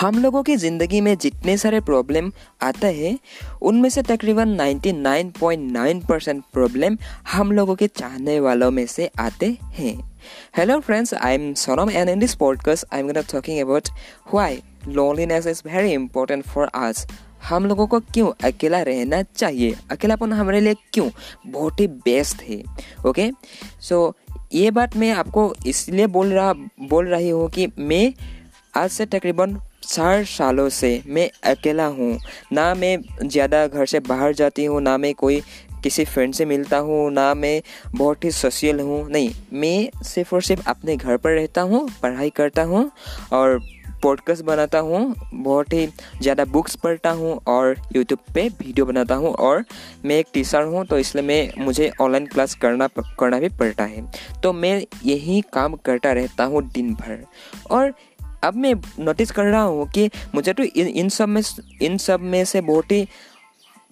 हम लोगों की ज़िंदगी में जितने सारे प्रॉब्लम आते हैं, उनमें से तकरीबन 99.9 परसेंट प्रॉब्लम हम लोगों के चाहने वालों में से आते हैं। Hello friends I am Sonam and in this podcast I am gonna talking about why loneliness is very important for us हम लोगों को क्यों अकेला रहना चाहिए? अकेलापन हमारे लिए क्यों? बहुत ही बेस्ट है ओके सो ये बात मैं आपको इसलिए बोल रहा, बोल रही हूँ कि मैं आज से तकरीबन चार सालों से मैं अकेला हूँ। ना मैं ज़्यादा घर से बाहर जाती हूँ, ना मैं कोई किसी फ्रेंड से मिलता हूँ, ना मैं बहुत ही सोशल हूँ। नहीं, मैं सिर्फ़ और सिर्फ़ अपने घर पर रहता हूँ, पढ़ाई करता हूँ और पॉडकास्ट बनाता हूँ, बहुत ही ज़्यादा बुक्स पढ़ता हूँ और यूट्यूब पे वीडियो बनाता हूँ और मैं एक टीचर हूँ तो इसलिए मैं, मुझे ऑनलाइन क्लास करना करना भी पड़ता है। तो मैं यही काम करता रहता हूँ दिन भर। और अब मैं नोटिस कर रहा हूँ कि मुझे तो इन इन सब में, इन सब में से बहुत ही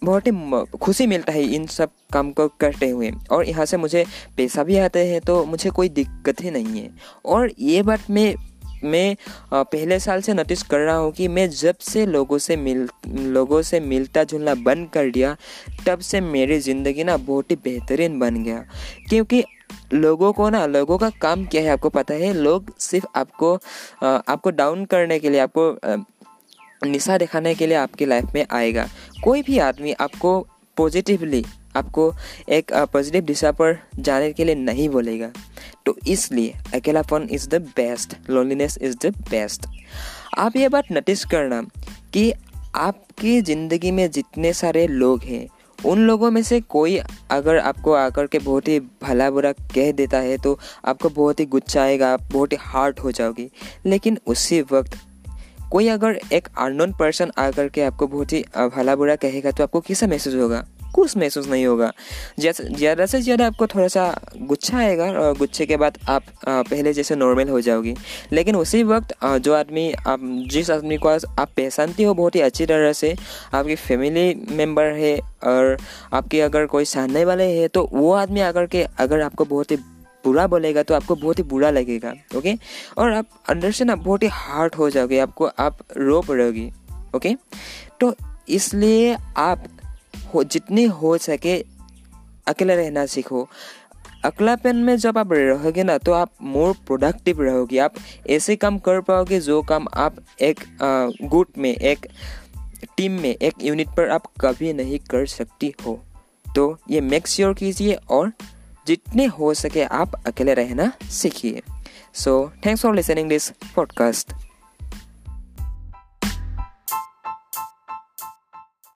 बहुत ही खुशी मिलता है इन सब काम को करते हुए। और यहाँ से मुझे पैसा भी आते हैं तो मुझे कोई दिक्कत ही नहीं है। और ये बात मैं मैं पहले साल से नोटिस कर रहा हूँ कि मैं जब से लोगों से मिल, लोगों से मिलता जुलना बंद कर दिया, तब से मेरी ज़िंदगी ना बहुत ही बेहतरीन बन गया। क्योंकि लोगों को ना, लोगों का काम क्या है आपको पता है? लोग सिर्फ़ आपको आपको डाउन करने के लिए, आपको निशा दिखाने के लिए आपकी लाइफ में आएगा। कोई भी आदमी आपको पॉजिटिवली आपको एक पॉजिटिव दिशा पर जाने के लिए नहीं बोलेगा। तो इसलिए अकेलापन is the best loneliness is the best आप ये बात नोटिस करना कि आपकी ज़िंदगी में जितने सारे लोग हैं उन लोगों में से कोई अगर आपको आकर के बहुत ही भला बुरा कह देता है तो आपको बहुत ही गुस्सा आएगा, आप बहुत ही हार्ट हो जाओगी। लेकिन उसी वक्त कोई अगर एक अननोन पर्सन आकर के आपको बहुत ही भला बुरा कहेगा तो आपको कैसा महसूस होगा? कुछ महसूस नहीं होगा। जैसे, ज़्यादा से ज़्यादा आपको थोड़ा सा गुच्छा आएगा और गुच्छे के बाद आप पहले जैसे नॉर्मल हो जाओगी। लेकिन उसी वक्त जो आदमी, आप, जिस आदमी को आप पहचानती हो बहुत ही अच्छी तरह से, आपकी फैमिली मेंबर है और आपके अगर कोई सहने वाले हैं तो वो आदमी आकर के अगर आपको बहुत ही बुरा बोलेगा तो आपको बहुत ही बुरा लगेगा, ओके? और आप अंदर से ना बहुत ही हार्ट हो जाओगे, आपको आप रो पड़ोगी, ओके? तो इसलिए आप हो, जितनी हो सके अकेले रहना सीखो। अकेलापन में जब आप रहोगे ना तो आप मोर प्रोडक्टिव रहोगे। आप ऐसे काम कर पाओगे, जो काम आप एक गुट में, एक टीम में, एक यूनिट पर आप कभी नहीं कर सकती हो। तो ये मेक श्योर कीजिए और जितने हो सके आप अकेले रहना सीखिए। So thanks for listening this podcast